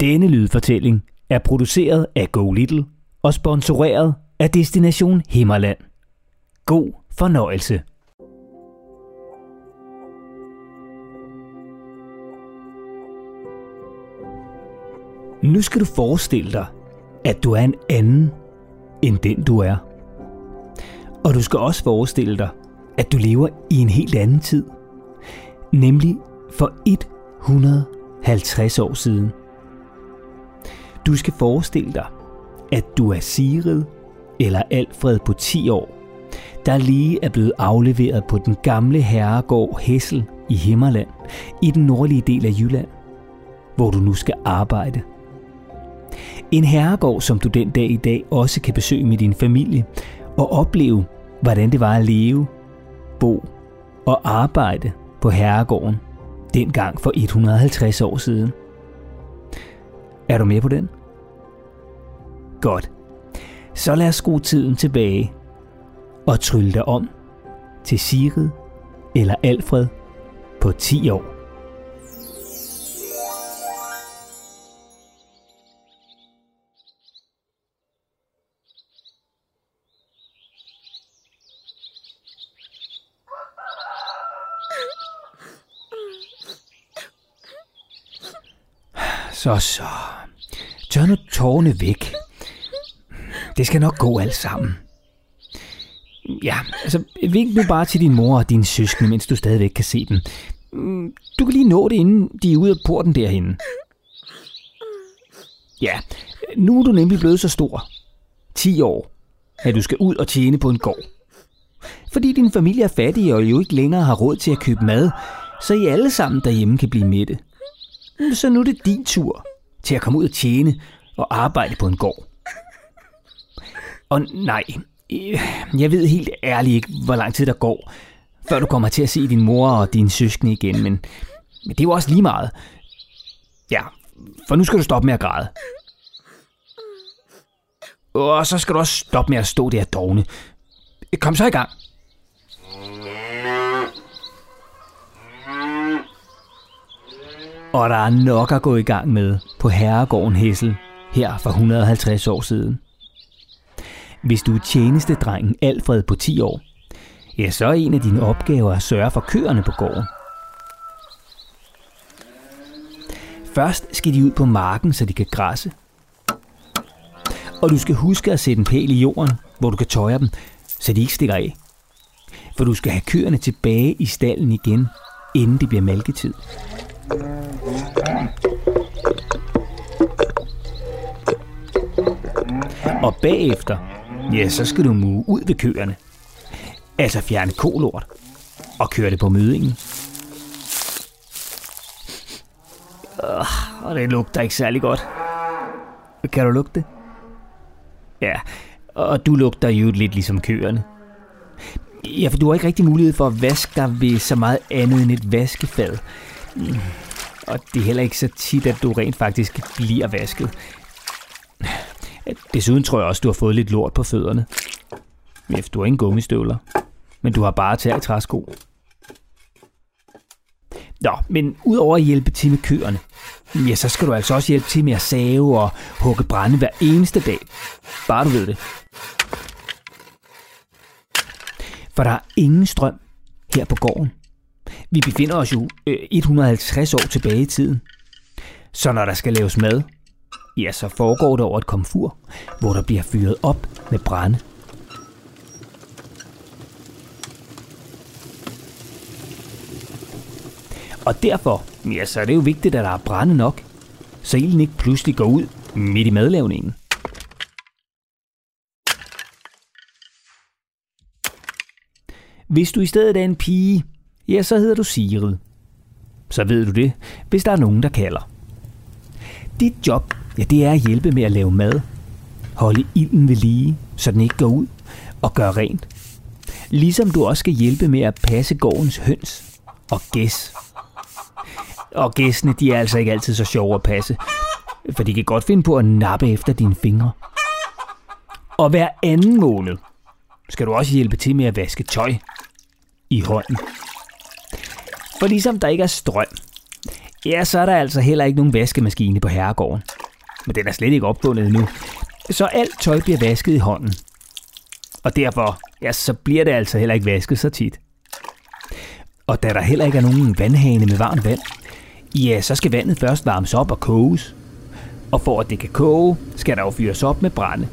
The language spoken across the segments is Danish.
Denne lydfortælling er produceret af Go Little og sponsoreret af Destination Himmerland. God fornøjelse. Nu skal du forestille dig, at du er en anden end den du er. Og du skal også forestille dig, at du lever i en helt anden tid. Nemlig for 150 år siden. Du skal forestille dig, at du er Sigrid eller Alfred på 10 år, der lige er blevet afleveret på den gamle herregård Hessel i Himmerland i den nordlige del af Jylland, hvor du nu skal arbejde. En herregård, som du den dag i dag også kan besøge med din familie og opleve, hvordan det var at leve, bo og arbejde på herregården dengang for 150 år siden. Er du med på den? Godt. Så lad os skrue tiden tilbage og trylle dig om til Sigrid eller Alfred på 10 år. Så så. Tør nu tårne væk. Det skal nok gå alt sammen. Ja, altså vink nu bare til din mor og dine søskende, mens du stadigvæk kan se dem. Mm, du kan lige nå det, inden de er ude af porten derhen. Ja, nu er du nemlig blevet så stor. 10 år. At du skal ud og tjene på en gård. Fordi din familie er fattig og jo ikke længere har råd til at købe mad, så I alle sammen derhjemme kan blive mætte. Så nu er det din tur til at komme ud og tjene og arbejde på en gård. Og nej, jeg ved helt ærligt ikke, hvor lang tid der går, før du kommer til at se din mor og dine søskende igen, men, men det er jo også lige meget. Ja, for nu skal du stoppe med at græde. Og så skal du også stoppe med at stå der dogne. Kom så i gang. Og der er nok at gå i gang med på herregården Hessel her for 150 år siden. Hvis du er tjenestedrengen Alfred på 10 år, ja, så er en af dine opgaver at sørge for køerne på gården. Først skal de ud på marken, så de kan græsse. Og du skal huske at sætte en pæl i jorden, hvor du kan tøje dem, så de ikke stikker af. For du skal have køerne tilbage i stallen igen, inden det bliver malketid. Og bagefter, ja, så skal du mue ud ved køerne. Altså fjerne kolort og køre det på mødingen. Uh, og det lugter ikke særlig godt. Kan du lugte det? Ja, og du lugter jo lidt ligesom køerne. Ja, for du har ikke rigtig mulighed for at vaske dig ved så meget andet end et vaskefad. Mm, og det er heller ikke så tit, at du rent faktisk bliver vasket. Desuden tror jeg også, du har fået lidt lort på fødderne. Mef, du har ingen gummistøvler. Men du har bare taget i træsko. Nå, men udover at hjælpe til med køerne, ja, så skal du altså også hjælpe til med at save og hugge brænde hver eneste dag. Bare du ved det. For der er ingen strøm her på gården. Vi befinder os jo øh, 150 år tilbage i tiden. Så når der skal laves mad, ja, så foregår det over et komfur, hvor der bliver fyret op med brænde. Og derfor, ja, så er det jo vigtigt, at der er brænde nok, så ilden ikke pludselig går ud midt i madlavningen. Hvis du i stedet er en pige, ja, så hedder du Sigrid. Så ved du det, hvis der er nogen, der kalder. Dit job, ja, det er at hjælpe med at lave mad. Holde ilden ved lige, så den ikke går ud, og gøre rent. Ligesom du også skal hjælpe med at passe gårdens høns og gæs. Og gæsene, de er altså ikke altid så sjove at passe, for de kan godt finde på at nappe efter dine fingre. Og hver anden måned skal du også hjælpe til med at vaske tøj i hånden. For ligesom der ikke er strøm, ja, så er der altså heller ikke nogen vaskemaskine på herregården. Men den er slet ikke opfundet endnu. Så alt tøj bliver vasket i hånden. Og derfor, ja, så bliver det altså heller ikke vasket så tit. Og da der heller ikke er nogen vandhane med varmt vand, ja, så skal vandet først varmes op og koges. Og for at det kan koge, skal der jo fyres op med brænde.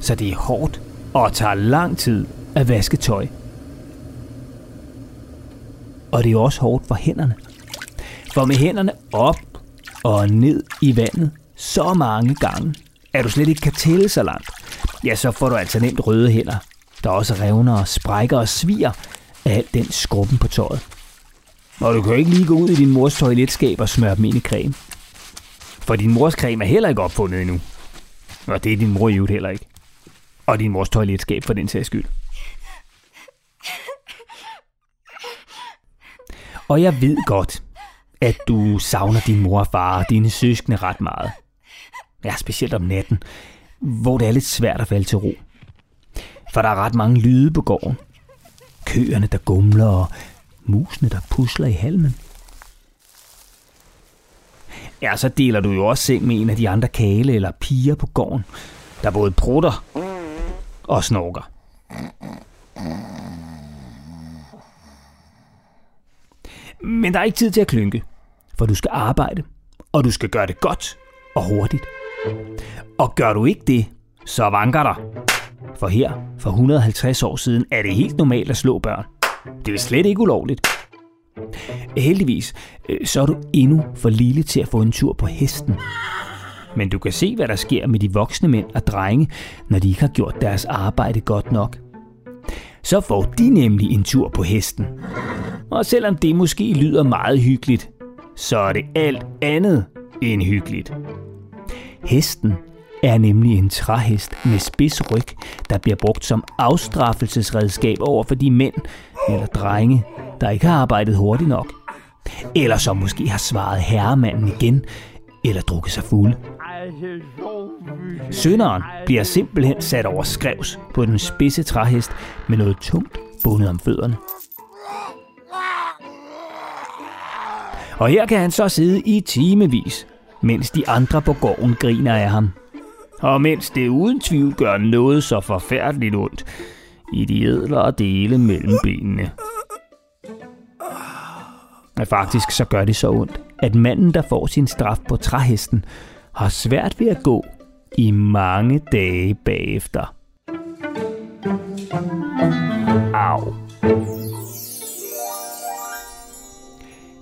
Så det er hårdt og tager lang tid at vaske tøj. Og det er også hårdt for hænderne. For med hænderne op og ned i vandet så mange gange, at du slet ikke kan tælle så langt, ja, så får du altså nemt røde hænder, der også revner og sprækker og sviger af al den skrubben på tøjet. Og du kan jo ikke lige gå ud i din mors toiletskab og smøre dem ind i creme. For din mors creme er heller ikke opfundet endnu. Og det er din mor i heller ikke. Og din mors toiletskab for den sags skyld. Og jeg ved godt, at du savner din mor og far og dine søskende ret meget. Ja, specielt om natten, hvor det er lidt svært at falde til ro. For der er ret mange lyde på gården. Køerne, der gumler, og musene, der pusler i halmen. Ja, så deler du jo også seng med en af de andre kale eller piger på gården, der både prutter og snorker. Men der er ikke tid til at klynke, for du skal arbejde, og du skal gøre det godt og hurtigt. Og gør du ikke det, så vanker der. For her, for 150 år siden, er det helt normalt at slå børn. Det er slet ikke ulovligt. Heldigvis, øh, så er du endnu for lille til at få en tur på hesten. Men du kan se, hvad der sker med de voksne mænd og drenge, når de ikke har gjort deres arbejde godt nok. Så får de nemlig en tur på hesten. Og selvom det måske lyder meget hyggeligt, så er det alt andet end hyggeligt. Hesten er nemlig en træhest med spids ryg, der bliver brugt som afstraffelsesredskab over for de mænd eller drenge, der ikke har arbejdet hurtigt nok. Eller som måske har svaret herremanden igen, eller drukket sig fuld. Sønderen bliver simpelthen sat over skrevs på den spidse træhest med noget tungt bundet om fødderne. Og her kan han så sidde i timevis, mens de andre på gården griner af ham. Og mens det uden tvivl gør noget så forfærdeligt ondt i de ædlere dele mellem benene. Men faktisk så gør det så ondt, at manden, der får sin straf på træhesten, har svært ved at gå i mange dage bagefter. Au.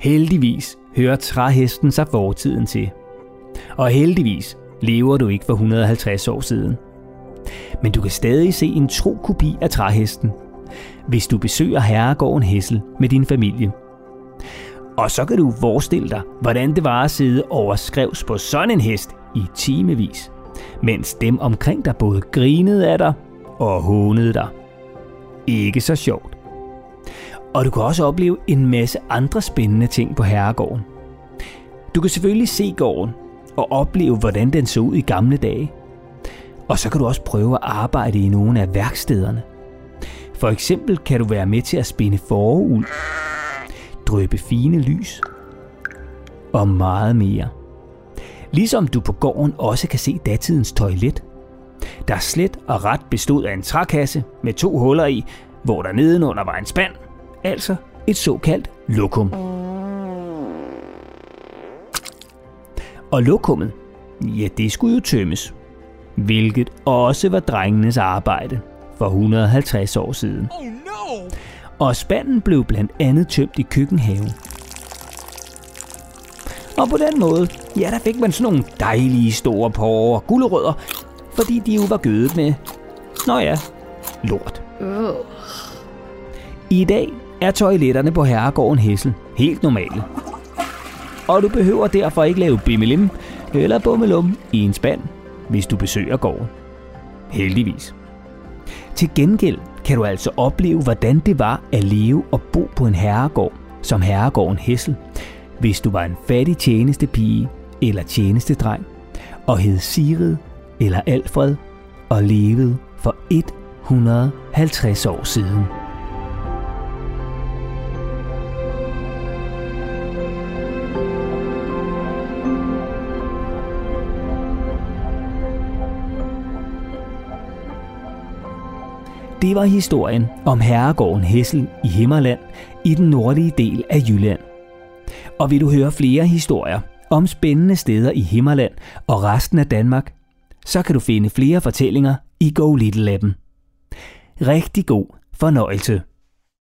Heldigvis hører træhesten sig fortiden til. Og heldigvis lever du ikke for 150 år siden. Men du kan stadig se en tro kopi af træhesten, hvis du besøger herregården Hessel med din familie. Og så kan du forestille dig, hvordan det var at sidde overskrevs på sådan en hest i timevis, mens dem omkring dig både grinede af dig og hånede dig. Ikke så sjovt. Og du kan også opleve en masse andre spændende ting på herregården. Du kan selvfølgelig se gården og opleve, hvordan den så ud i gamle dage. Og så kan du også prøve at arbejde i nogle af værkstederne. For eksempel kan du være med til at spinde forud, drøbe fine lys og meget mere. Ligesom du på gården også kan se datidens toilet, der slet og ret bestod af en trækasse med to huller i, hvor der nedenunder var en spand, altså et såkaldt lokum. Og lokummet, ja det skulle jo tømmes, hvilket også var drengenes arbejde for 150 år siden. Oh no! Og spanden blev blandt andet tømt i køkkenhaven. Og på den måde, ja, der fik man sådan nogle dejlige store porre og gulerødder, fordi de jo var gødet med, nå ja, lort. Uh. I dag er toiletterne på herregården Hessel helt normale. Og du behøver derfor ikke lave bimmelim eller bummelum i en spand, hvis du besøger gården. Heldigvis. Til gengæld kan du altså opleve, hvordan det var at leve og bo på en herregård, som herregården Hessel, hvis du var en fattig tjenestepige eller tjenestedreng, og hed Sigrid eller Alfred og levede for 150 år siden. Det var historien om herregården Hessel i Himmerland i den nordlige del af Jylland. Og vil du høre flere historier om spændende steder i Himmerland og resten af Danmark, så kan du finde flere fortællinger i Go Little Appen. Rigtig god fornøjelse.